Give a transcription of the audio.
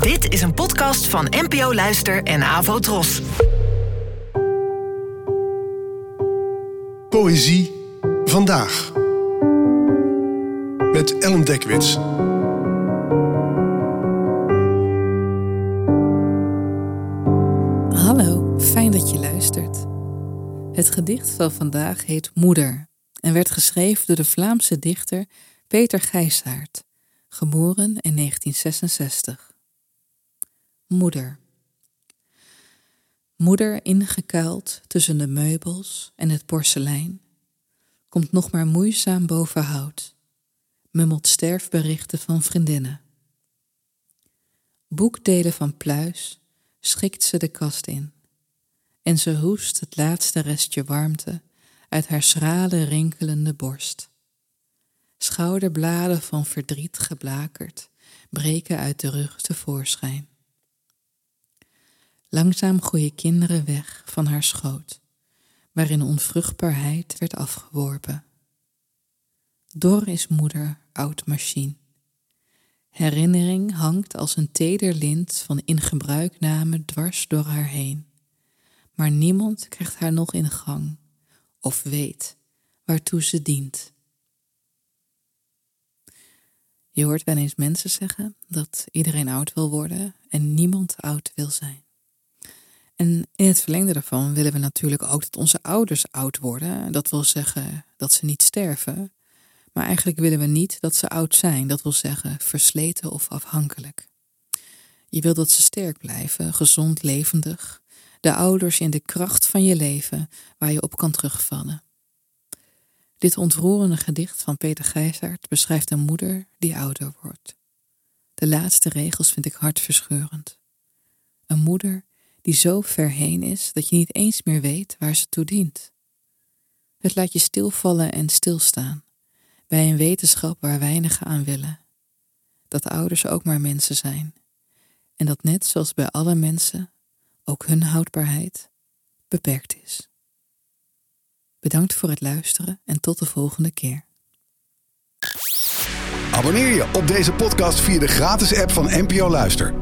Dit is een podcast van NPO Luister en Avo Tros. Poëzie vandaag. Met Ellen Dekwits. Hallo, fijn dat je luistert. Het gedicht van vandaag heet Moeder en werd geschreven door de Vlaamse dichter Peter Gijsaert, geboren in 1966. Moeder. Moeder ingekuild tussen de meubels en het porselein, komt nog maar moeizaam boven hout, mummelt sterfberichten van vriendinnen. Boekdelen van pluis schikt ze de kast in en ze hoest het laatste restje warmte uit haar schrale rinkelende borst. Schouderbladen van verdriet geblakerd breken uit de rug tevoorschijn. Langzaam groeien kinderen weg van haar schoot, waarin onvruchtbaarheid werd afgeworpen. Dor is moeder, oud machine. Herinnering hangt als een teder lint van ingebruikname dwars door haar heen. Maar niemand krijgt haar nog in gang of weet waartoe ze dient. Je hoort wel eens mensen zeggen dat iedereen oud wil worden en niemand oud wil zijn. En in het verlengde daarvan willen we natuurlijk ook dat onze ouders oud worden. Dat wil zeggen dat ze niet sterven. Maar eigenlijk willen we niet dat ze oud zijn. Dat wil zeggen versleten of afhankelijk. Je wil dat ze sterk blijven, gezond, levendig. De ouders in de kracht van je leven waar je op kan terugvallen. Dit ontroerende gedicht van Peter Gijsaert beschrijft een moeder die ouder wordt. De laatste regels vind ik hartverscheurend. Een moeder die zo ver heen is dat je niet eens meer weet waar ze toe dient. Het laat je stilvallen en stilstaan, bij een wetenschap waar weinigen aan willen. Dat ouders ook maar mensen zijn, en dat net zoals bij alle mensen ook hun houdbaarheid beperkt is. Bedankt voor het luisteren en tot de volgende keer. Abonneer je op deze podcast via de gratis app van NPO Luister.